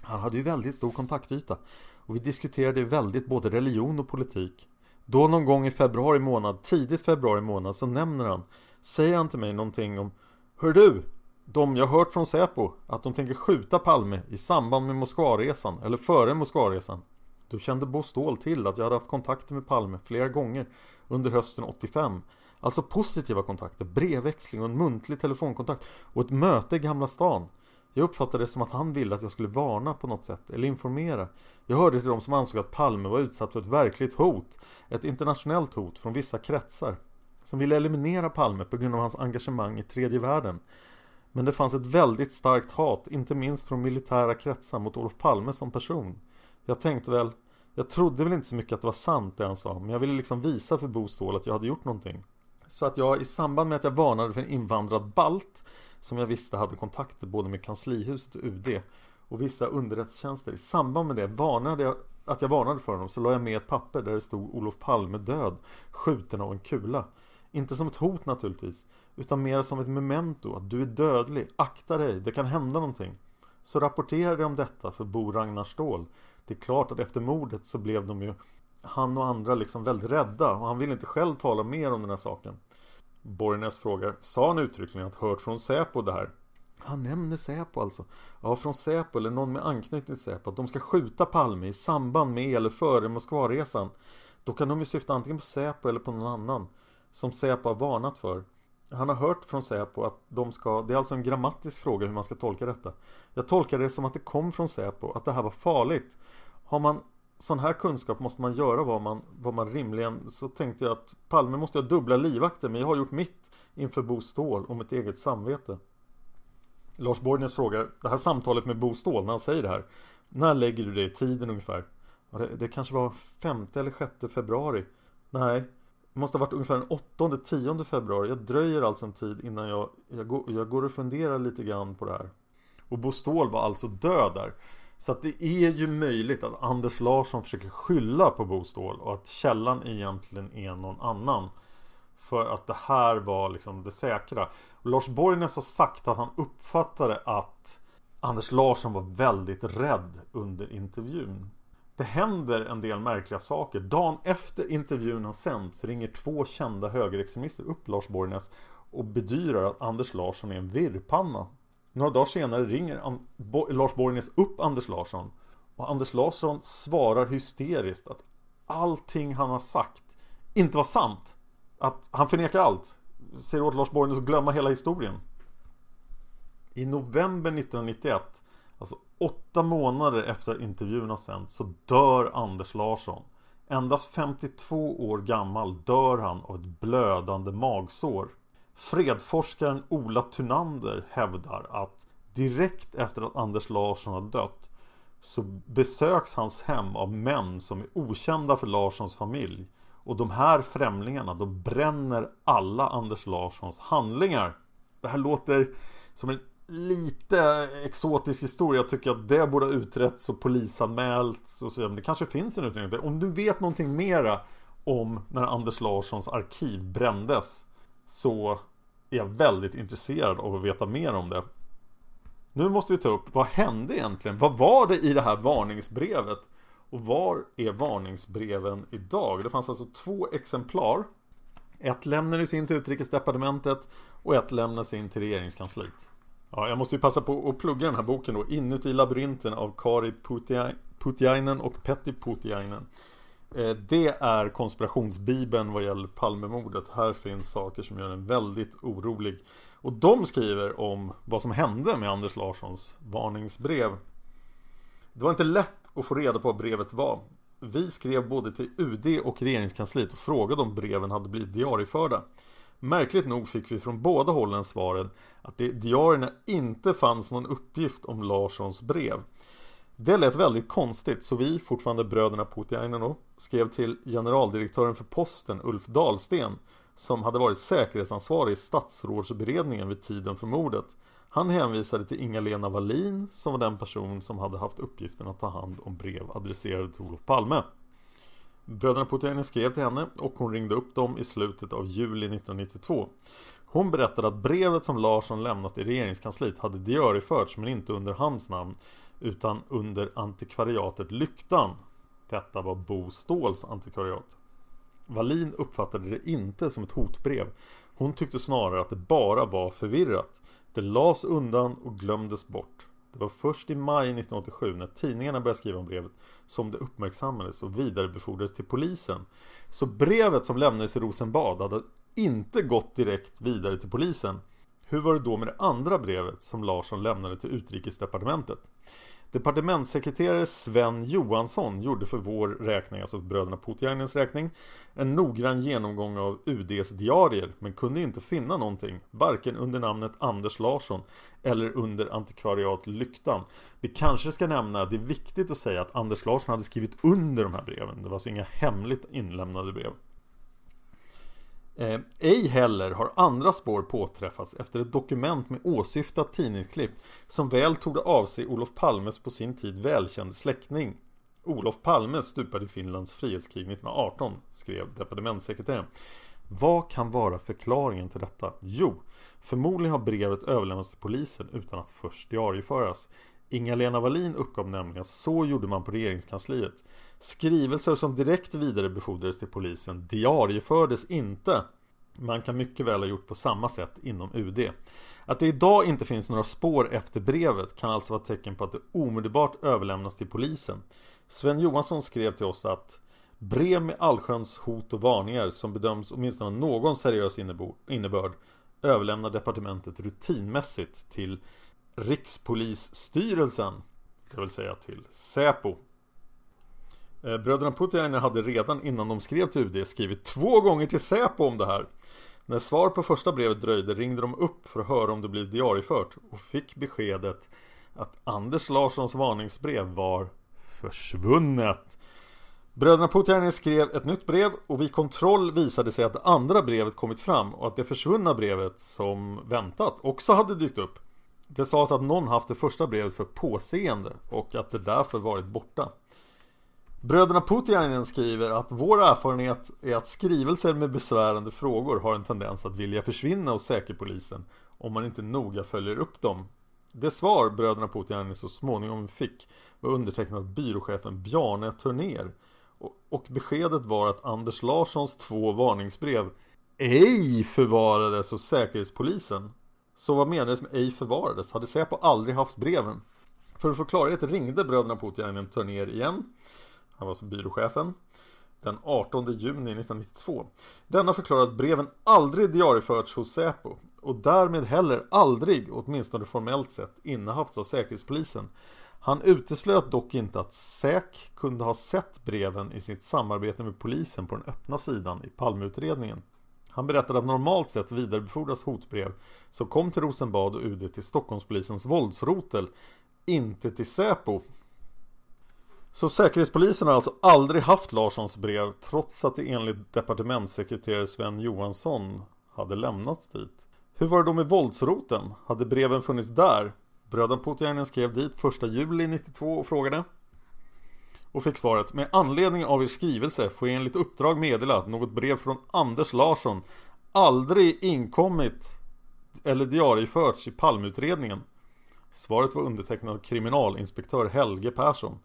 Han hade ju väldigt stor kontaktyta och vi diskuterade väldigt både religion och politik. Då någon gång i februari månad, tidigt februari månad, så nämner han, säger han till mig någonting om Hör du! De jag hört från Säpo att de tänker skjuta Palme i samband med Moskvaresan eller före Moskvaresan. Då kände Bo Ståhl till att jag hade haft kontakter med Palme flera gånger under hösten 85. Alltså positiva kontakter, brevväxling och en muntlig telefonkontakt och ett möte i Gamla stan. Jag uppfattade det som att han ville att jag skulle varna på något sätt eller informera. Jag hörde till de som ansåg att Palme var utsatt för ett verkligt hot. Ett internationellt hot från vissa kretsar. Som ville eliminera Palme på grund av hans engagemang i tredje världen. Men det fanns ett väldigt starkt hat, inte minst från militära kretsar mot Olof Palme som person. Jag tänkte väl, jag trodde väl inte så mycket att det var sant det han sa, men jag ville liksom visa för Bo Ståhl att jag hade gjort någonting. Så att jag i samband med att jag varnade för en invandrad balt som jag visste hade kontakter både med kanslihuset och UD och vissa underrättelsetjänster. I samband med det varnade jag att jag varnade för honom så la jag med ett papper där det stod Olof Palme död, skjuten av en kula. Inte som ett hot naturligtvis, utan mer som ett memento att du är dödlig, akta dig, det kan hända någonting. Så rapporterade de om detta för Bo Ragnar Ståhl. Det är klart att efter mordet så blev de ju han och andra liksom väldigt rädda och han ville inte själv tala mer om den här saken. Borgnäs frågar, sa han uttryckligen att hört från Säpo det här? Han nämner Säpo alltså. Ja, från Säpo eller någon med anknytning till Säpo. Att de ska skjuta Palme i samband med eller före Moskvaresan. Då kan de ju syfta antingen på Säpo eller på någon annan. Som Säpo har varnat för. Han har hört från Säpo att de ska, det är alltså en grammatisk fråga hur man ska tolka detta. Jag tolkar det som att det kom från Säpo, att det här var farligt. Har man sån här kunskap måste man göra vad man, vad man rimligen Så tänkte jag att Palme måste ha dubbla livvakter men jag har gjort mitt inför Bo Ståhl och mitt eget samvete Lars Borgnäs frågar Det här samtalet med Bo Ståhl när han säger det här När lägger du det i tiden ungefär? Det, det kanske var 5 eller 6 februari Nej måste ha varit ungefär den 8 10 februari Jag dröjer alltså en tid innan jag jag går, jag går och funderar lite grann på det här Och Bo Ståhl var alltså död där så att det är ju möjligt att Anders Larsson försöker skylla på Bo Ståhl och att källan egentligen är någon annan. För att det här var liksom det säkra. Och Lars Borgnäs har sagt att han uppfattade att Anders Larsson var väldigt rädd under intervjun. Det händer en del märkliga saker. Dagen efter intervjun har sänts ringer två kända högerextremister upp Lars Borgnäs och bedyrar att Anders Larsson är en virrpanna. Några dagar senare ringer Lars Borgnäs upp Anders Larsson och Anders Larsson svarar hysteriskt att allting han har sagt inte var sant. Att han förnekar allt. Säger åt Lars Borgnäs att glömma hela historien. I november 1991, alltså åtta månader efter intervjun har sänts, så dör Anders Larsson. Endast 52 år gammal dör han av ett blödande magsår. Fredforskaren Ola Tunander hävdar att direkt efter att Anders Larsson har dött så besöks hans hem av män som är okända för Larssons familj. Och de här främlingarna, de bränner alla Anders Larssons handlingar. Det här låter som en lite exotisk historia. Jag tycker att det borde ha utretts och polisanmälts och så. Men det kanske finns en utredning. Om du vet någonting mera om när Anders Larssons arkiv brändes så är jag väldigt intresserad av att veta mer om det. Nu måste vi ta upp, vad hände egentligen? Vad var det i det här varningsbrevet? Och var är varningsbreven idag? Det fanns alltså två exemplar. Ett lämnades in till Utrikesdepartementet och ett lämnades in till Regeringskansliet. Ja, jag måste ju passa på att plugga den här boken då. Inuti labyrinten av Kari Putiainen och Petti Putiainen. Eh, det är konspirationsbibeln vad gäller Palmemordet. Här finns saker som gör en väldigt orolig. Och de skriver om vad som hände med Anders Larssons varningsbrev. Det var inte lätt att få reda på vad brevet var. Vi skrev både till UD och regeringskansliet och frågade om breven hade blivit diarieförda. Märkligt nog fick vi från båda hållen svaren att det i diarierna inte fanns någon uppgift om Larssons brev. Det lät väldigt konstigt så vi, fortfarande bröderna Putiainen skrev till generaldirektören för posten Ulf Dahlsten som hade varit säkerhetsansvarig i statsrådsberedningen vid tiden för mordet. Han hänvisade till Inga-Lena Wallin som var den person som hade haft uppgiften att ta hand om brev adresserade till Olof Palme. Bröderna Putin skrev till henne och hon ringde upp dem i slutet av juli 1992. Hon berättade att brevet som Larsson lämnat i regeringskansliet hade diarieförts men inte under hans namn utan under antikvariatet Lyktan. Detta var Bo Ståhls antikvariat. Wallin uppfattade det inte som ett hotbrev. Hon tyckte snarare att det bara var förvirrat. Det lades undan och glömdes bort. Det var först i maj 1987 när tidningarna började skriva om brevet som det uppmärksammades och vidarebefordrades till polisen. Så brevet som lämnades i Rosenbad hade inte gått direkt vidare till polisen. Hur var det då med det andra brevet som Larsson lämnade till Utrikesdepartementet? Departementssekreterare Sven Johansson gjorde för vår räkning, alltså för bröderna Putiainens räkning, en noggrann genomgång av UDs diarier men kunde inte finna någonting, varken under namnet Anders Larsson eller under antikvariat Lyktan. Vi kanske ska nämna, det är viktigt att säga att Anders Larsson hade skrivit under de här breven. Det var alltså inga hemligt inlämnade brev. Eh, ej heller har andra spår påträffats efter ett dokument med åsyftat tidningsklipp som väl tog avse Olof Palmes på sin tid välkänd släkting. Olof Palme stupade i Finlands frihetskrig 1918, skrev departementssekreteraren. Vad kan vara förklaringen till detta? Jo, förmodligen har brevet överlämnats till polisen utan att först diarieföras. Inga-Lena Wallin uppgav nämligen att så gjorde man på regeringskansliet. Skrivelser som direkt vidarebefordrades till polisen diariefördes inte. Man kan mycket väl ha gjort på samma sätt inom UD. Att det idag inte finns några spår efter brevet kan alltså vara tecken på att det omedelbart överlämnas till polisen. Sven Johansson skrev till oss att Brev med allsköns hot och varningar som bedöms åtminstone ha någon seriös innebörd överlämnar departementet rutinmässigt till Rikspolisstyrelsen, det vill säga till Säpo. Eh, bröderna Putiainen hade redan innan de skrev till UD skrivit två gånger till Säpo om det här. När svar på första brevet dröjde ringde de upp för att höra om det blivit diariefört och fick beskedet att Anders Larssons varningsbrev var försvunnet. Bröderna Putiainen skrev ett nytt brev och vid kontroll visade sig att det andra brevet kommit fram och att det försvunna brevet som väntat också hade dykt upp. Det sades att någon haft det första brevet för påseende och att det därför varit borta. Bröderna Putiainen skriver att vår erfarenhet är att skrivelser med besvärande frågor har en tendens att vilja försvinna hos Säkerpolisen om man inte noga följer upp dem. Det svar bröderna Putiainen så småningom fick var undertecknat av byråchefen Bjarne Turner och beskedet var att Anders Larssons två varningsbrev ej förvarades hos Säkerhetspolisen. Så vad menades med ej förvarades? Hade Säpo aldrig haft breven? För att få klarhet ringde bröderna Putiainen Turner igen han var alltså byråchefen den 18 juni 1992. Denna förklarar att breven aldrig diarieförts hos Säpo och därmed heller aldrig, åtminstone formellt sett, innehafts av Säkerhetspolisen. Han uteslöt dock inte att SÄK kunde ha sett breven i sitt samarbete med polisen på den öppna sidan i Palmeutredningen. Han berättade att normalt sett vidarebefordras hotbrev som kom till Rosenbad och UD till Stockholmspolisens våldsrotel, inte till Säpo så Säkerhetspolisen har alltså aldrig haft Larssons brev trots att det enligt departementssekreterare Sven Johansson hade lämnats dit. Hur var det då med våldsroten? Hade breven funnits där? Bröderna Putiainen skrev dit 1 juli 92 och frågade och fick svaret Med anledning av er skrivelse får jag enligt uppdrag meddela att något brev från Anders Larsson aldrig inkommit eller diarieförts i palmutredningen. Svaret var undertecknat av kriminalinspektör Helge Persson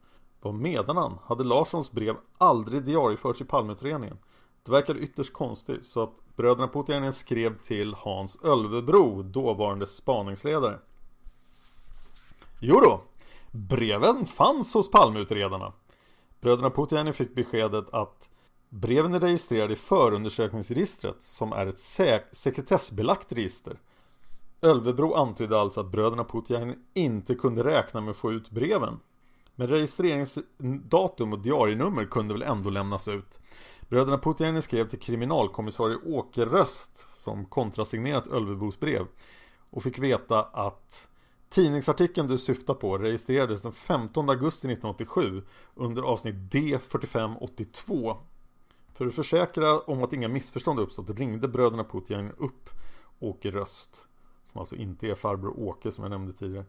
var medan han? Hade Larssons brev aldrig diarieförts i Palmeutredningen? Det verkade ytterst konstigt så att bröderna Putiainen skrev till Hans Ölvebro, dåvarande spaningsledare. Jo då, breven fanns hos Palmeutredarna. Bröderna Putiainen fick beskedet att breven är registrerade i förundersökningsregistret som är ett sek sekretessbelagt register. Ölvebro antydde alltså att bröderna Putiainen inte kunde räkna med att få ut breven. Men registreringsdatum och diarienummer kunde väl ändå lämnas ut. Bröderna Putiainen skrev till kriminalkommissarie Åke Röst som kontrasignerat Ölvebos brev och fick veta att tidningsartikeln du syftar på registrerades den 15 augusti 1987 under avsnitt D4582. För att försäkra om att inga missförstånd uppstått ringde bröderna Putiainen upp Åke Röst som alltså inte är farbror Åke som jag nämnde tidigare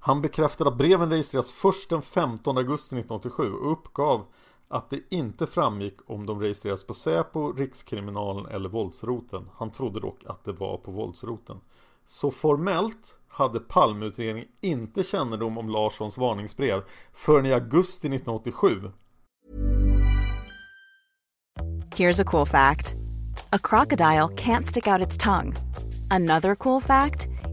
han bekräftade att breven registreras först den 15 augusti 1987 och uppgav att det inte framgick om de registreras på Säpo, Rikskriminalen eller våldsroten. Han trodde dock att det var på våldsroten. Så formellt hade Palmeutredningen inte kännedom om Larssons varningsbrev förrän i augusti 1987.
Here's a cool fact. A crocodile can't stick out its tongue. Another cool fact.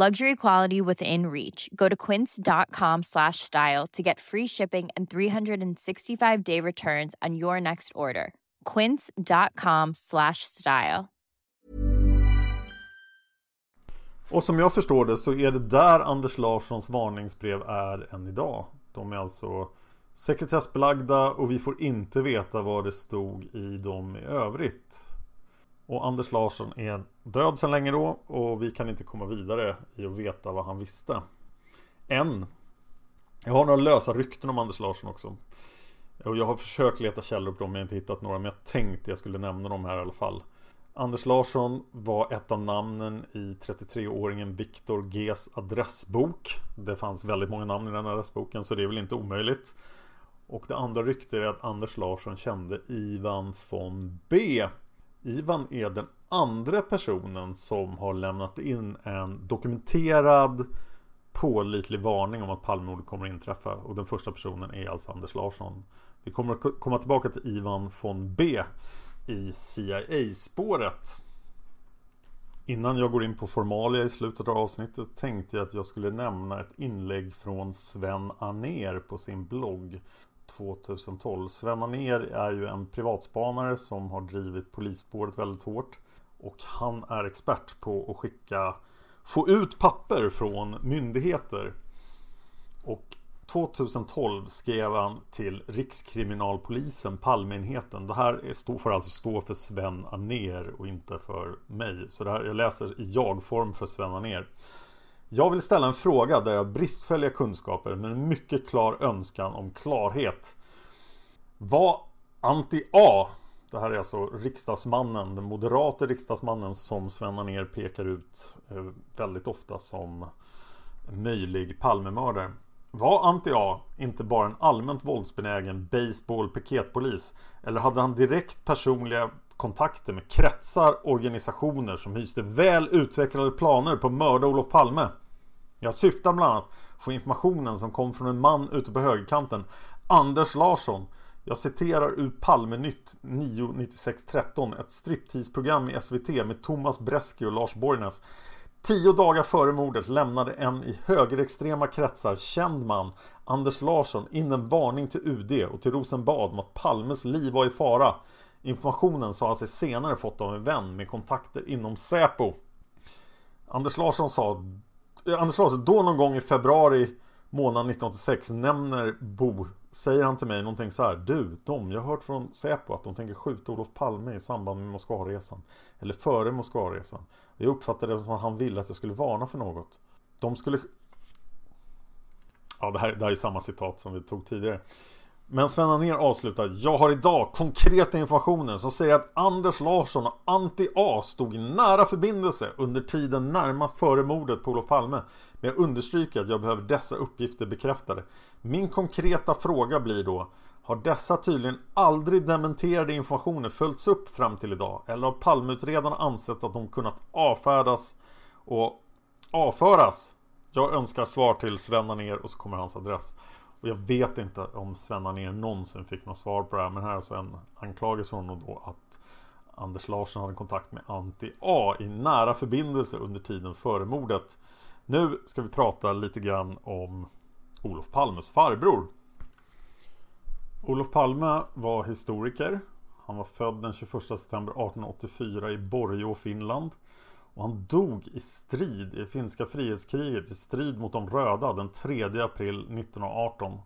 Luxury quality within reach. Go to quince.com slash style to get free shipping and 365 day returns on your next order. Quince.com slash style.
Och som jag förstår det så är det där Anders Larssons varningsbrev är än idag. De är alltså sekretessbelagda och vi får inte veta vad det stod i dem i övrigt. Och Anders Larsson är död sedan länge då och vi kan inte komma vidare i att veta vad han visste. Än. Jag har några lösa rykten om Anders Larsson också. Och jag har försökt leta källor på dem men jag har inte hittat några men jag tänkte jag skulle nämna dem här i alla fall. Anders Larsson var ett av namnen i 33-åringen Viktor Gs adressbok. Det fanns väldigt många namn i den adressboken så det är väl inte omöjligt. Och det andra ryktet är att Anders Larsson kände Ivan von B. Ivan är den andra personen som har lämnat in en dokumenterad pålitlig varning om att Palmemordet kommer att inträffa. Och den första personen är alltså Anders Larsson. Vi kommer att komma tillbaka till Ivan von B i CIA-spåret. Innan jag går in på formalia i slutet av avsnittet tänkte jag att jag skulle nämna ett inlägg från Sven Aner på sin blogg 2012. Sven Aner är ju en privatspanare som har drivit polisspåret väldigt hårt. Och han är expert på att skicka Få ut papper från myndigheter. Och 2012 skrev han till Rikskriminalpolisen, Palmeenheten. Det här är, får alltså stå för Sven Aner och inte för mig. Så det här, jag läser i jag-form för Sven Aner. Jag vill ställa en fråga där jag har bristfälliga kunskaper men en mycket klar önskan om klarhet. Vad Anti-A, det här är alltså riksdagsmannen, den moderate riksdagsmannen som Sven Anér pekar ut eh, väldigt ofta som möjlig Palmemördare. Var Anti-A inte bara en allmänt våldsbenägen baseball-piketpolis? Eller hade han direkt personliga kontakter med kretsar, organisationer som hyste väl utvecklade planer på att mörda Olof Palme? Jag syftar bland annat på informationen som kom från en man ute på högerkanten Anders Larsson. Jag citerar ur Palmenytt 99613 Ett striptease-program i SVT med Thomas Bresky och Lars Borgnäs. Tio dagar före mordet lämnade en i högerextrema kretsar känd man Anders Larsson in en varning till UD och till Rosenbad om att Palmes liv var i fara. Informationen sa han sig senare fått av en vän med kontakter inom Säpo. Anders Larsson sa Eh, Anders Larsson då någon gång i februari månad 1986 nämner Bo Säger han till mig någonting så här Du, de, jag har hört från Säpo att de tänker skjuta Olof Palme i samband med Moskvaresan Eller före Moskvaresan. Jag uppfattade det som att han ville att jag skulle varna för något. De skulle Ja, det här, det här är samma citat som vi tog tidigare men Sven Anér avslutar Jag har idag konkreta informationer som säger att Anders Larsson och Anti-A stod i nära förbindelse under tiden närmast före mordet på Olof Palme. Men jag understryker att jag behöver dessa uppgifter bekräftade. Min konkreta fråga blir då Har dessa tydligen aldrig dementerade informationer följts upp fram till idag? Eller har Palmeutredarna ansett att de kunnat avfärdas och avföras? Jag önskar svar till Sven Anér och så kommer hans adress. Och jag vet inte om Sven Anér någonsin fick något svar på det här. Men här är alltså en anklagelse från honom då att Anders Larsson hade kontakt med Anti-A i nära förbindelse under tiden före mordet. Nu ska vi prata lite grann om Olof Palmes farbror. Olof Palme var historiker. Han var född den 21 september 1884 i Borgå, Finland. Och han dog i strid i finska frihetskriget i strid mot de röda den 3 april 1918.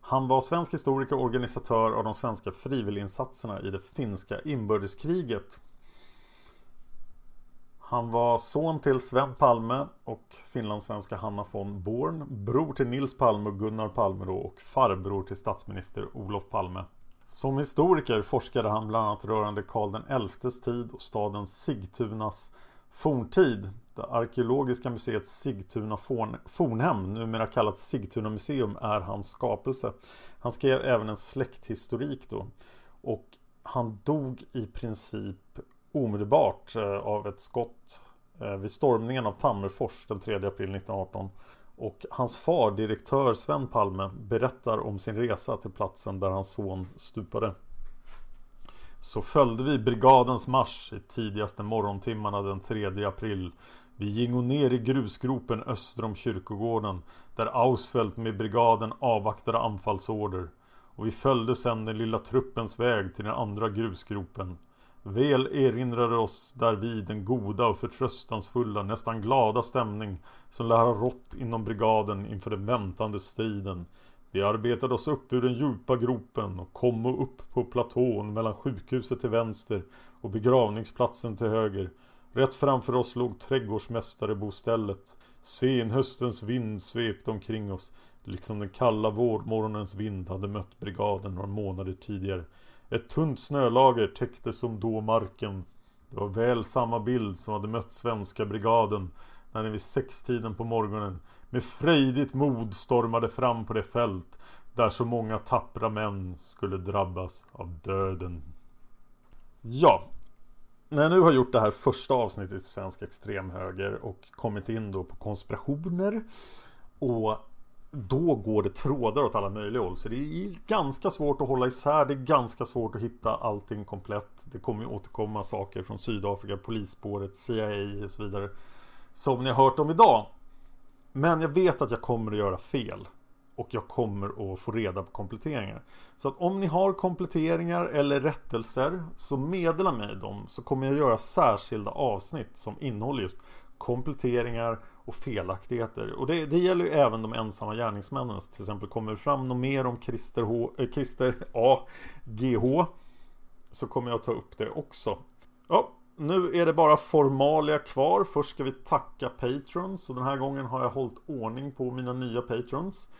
Han var svensk historiker och organisatör av de svenska frivilliginsatserna i det finska inbördeskriget. Han var son till Sven Palme och finlandssvenska Hanna von Born, bror till Nils Palme och Gunnar Palme då, och farbror till statsminister Olof Palme. Som historiker forskade han bland annat rörande Karl XIs tid och staden Sigtunas Forntid, det arkeologiska museet Sigtuna Fornhem, numera kallat Sigtuna museum, är hans skapelse. Han skrev även en släkthistorik då. Och han dog i princip omedelbart eh, av ett skott eh, vid stormningen av Tammerfors den 3 april 1918. Och hans far, direktör Sven Palme, berättar om sin resa till platsen där hans son stupade. Så följde vi brigadens marsch i tidigaste morgontimmarna den 3 april. Vi gingo ner i grusgropen öster om kyrkogården där Ausfeldt med brigaden avvaktade anfallsorder. Och vi följde sedan den lilla truppens väg till den andra grusgropen. Väl erinrade oss därvid den goda och förtröstansfulla, nästan glada stämning som lär ha rått inom brigaden inför den väntande striden. Vi arbetade oss upp ur den djupa gropen och kom upp på platån mellan sjukhuset till vänster och begravningsplatsen till höger. Rätt framför oss låg trädgårdsmästarebostället. Senhöstens vind svepte omkring oss, liksom den kalla vårmorgonens vind hade mött brigaden några månader tidigare. Ett tunt snölager täckte som då marken. Det var väl samma bild som hade mött svenska brigaden när den vid sextiden på morgonen med frejdigt mod stormade fram på det fält där så många tappra män skulle drabbas av döden. Ja, när jag nu har gjort det här första avsnittet i Svensk Extremhöger och kommit in då på konspirationer och då går det trådar åt alla möjliga håll. Så det är ganska svårt att hålla isär. Det är ganska svårt att hitta allting komplett. Det kommer ju återkomma saker från Sydafrika, polisspåret, CIA och så vidare. Som ni har hört om idag. Men jag vet att jag kommer att göra fel. Och jag kommer att få reda på kompletteringar. Så att om ni har kompletteringar eller rättelser så meddela mig dem så kommer jag göra särskilda avsnitt som innehåller just kompletteringar och felaktigheter. Och det, det gäller ju även de ensamma gärningsmännen. Så till exempel kommer det fram något mer om Christer, H, äh, Christer A. GH så kommer jag ta upp det också. Ja, nu är det bara formalia kvar. Först ska vi tacka Patrons. Och den här gången har jag hållit ordning på mina nya Patrons.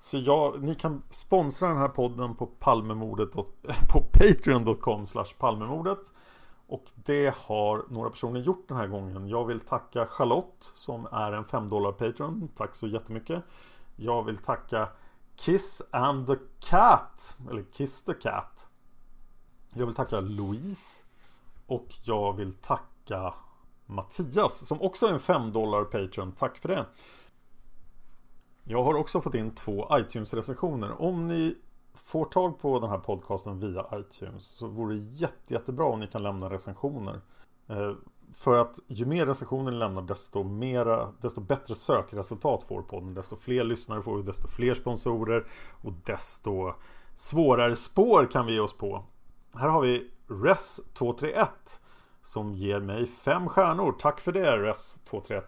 Så jag, ni kan sponsra den här podden på Palmemordet *laughs* på Patreon.com Palmemordet. Och det har några personer gjort den här gången. Jag vill tacka Charlotte som är en 5 dollar Patreon. Tack så jättemycket. Jag vill tacka Kiss and the Cat. Eller Kiss the Cat. Jag vill tacka Louise. Och jag vill tacka Mattias som också är en 5 dollar Patreon. Tack för det. Jag har också fått in två iTunes-recensioner. Om ni får tag på den här podcasten via iTunes så vore det jätte, jättebra om ni kan lämna recensioner. Eh, för att ju mer recensioner ni lämnar desto, mera, desto bättre sökresultat får podden. Desto fler lyssnare får vi, desto fler sponsorer och desto svårare spår kan vi ge oss på. Här har vi Res231 som ger mig fem stjärnor. Tack för det Res231.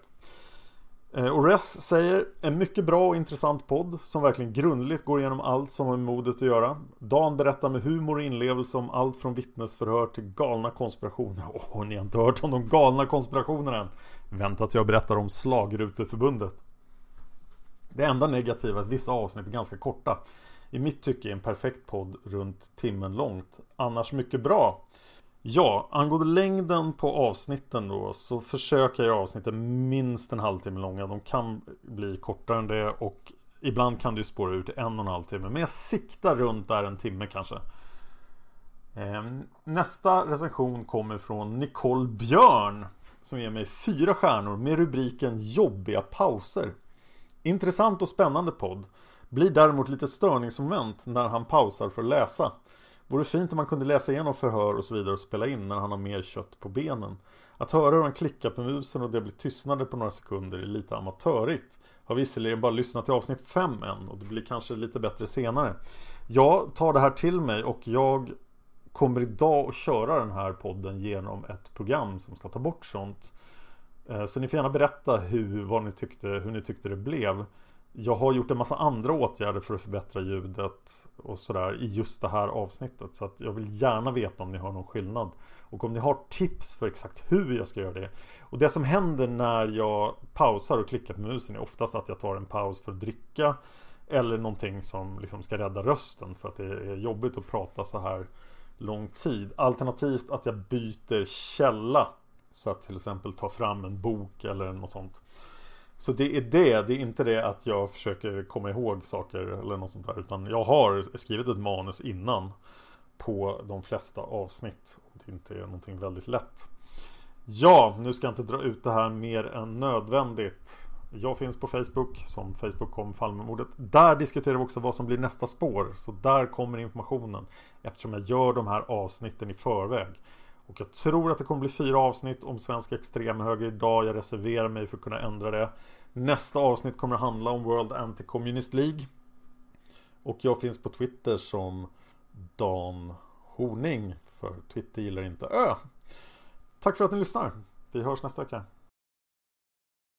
Eh, och Res säger en mycket bra och intressant podd som verkligen grundligt går igenom allt som har med modet att göra. Dan berättar med humor och inlevelse om allt från vittnesförhör till galna konspirationer. *laughs* Åh, oh, ni har inte hört om de galna konspirationerna än. Vänta till jag berättar om Slagruteförbundet. Det enda negativa är att vissa avsnitt är ganska korta. I mitt tycke är en perfekt podd runt timmen långt. Annars mycket bra. Ja, angående längden på avsnitten då så försöker jag avsnitten minst en halvtimme långa. De kan bli kortare än det och ibland kan det ju spåra ut till en och en halv timme. Men jag siktar runt där en timme kanske. Ehm, nästa recension kommer från Nicole Björn som ger mig fyra stjärnor med rubriken Jobbiga pauser. Intressant och spännande podd. Blir däremot lite störningsmoment när han pausar för att läsa. Vore fint om man kunde läsa igenom förhör och så vidare och spela in när han har mer kött på benen. Att höra hur han klickar på musen och det blir tystnader på några sekunder är lite amatörigt. Har visserligen bara lyssnat till avsnitt 5 än och det blir kanske lite bättre senare. Jag tar det här till mig och jag kommer idag att köra den här podden genom ett program som ska ta bort sånt. Eh, så ni får gärna berätta hur, vad ni tyckte, hur ni tyckte det blev. Jag har gjort en massa andra åtgärder för att förbättra ljudet och sådär i just det här avsnittet. Så att jag vill gärna veta om ni har någon skillnad. Och om ni har tips för exakt hur jag ska göra det. Och det som händer när jag pausar och klickar på musen är oftast att jag tar en paus för att dricka. Eller någonting som liksom ska rädda rösten för att det är jobbigt att prata så här lång tid. Alternativt att jag byter källa. Så att till exempel ta fram en bok eller något sånt. Så det är det, det är inte det att jag försöker komma ihåg saker eller något sånt där. Utan jag har skrivit ett manus innan på de flesta avsnitt. Det inte är någonting väldigt lätt. Ja, nu ska jag inte dra ut det här mer än nödvändigt. Jag finns på Facebook som Facebook.com Falmemordet. Där diskuterar vi också vad som blir nästa spår. Så där kommer informationen. Eftersom jag gör de här avsnitten i förväg. Och jag tror att det kommer bli fyra avsnitt om svensk extremhöger idag. Jag reserverar mig för att kunna ändra det. Nästa avsnitt kommer att handla om World Anti-Communist League. Och jag finns på Twitter som Dan Horning. för Twitter gillar inte ö. Tack för att ni lyssnar. Vi hörs nästa vecka.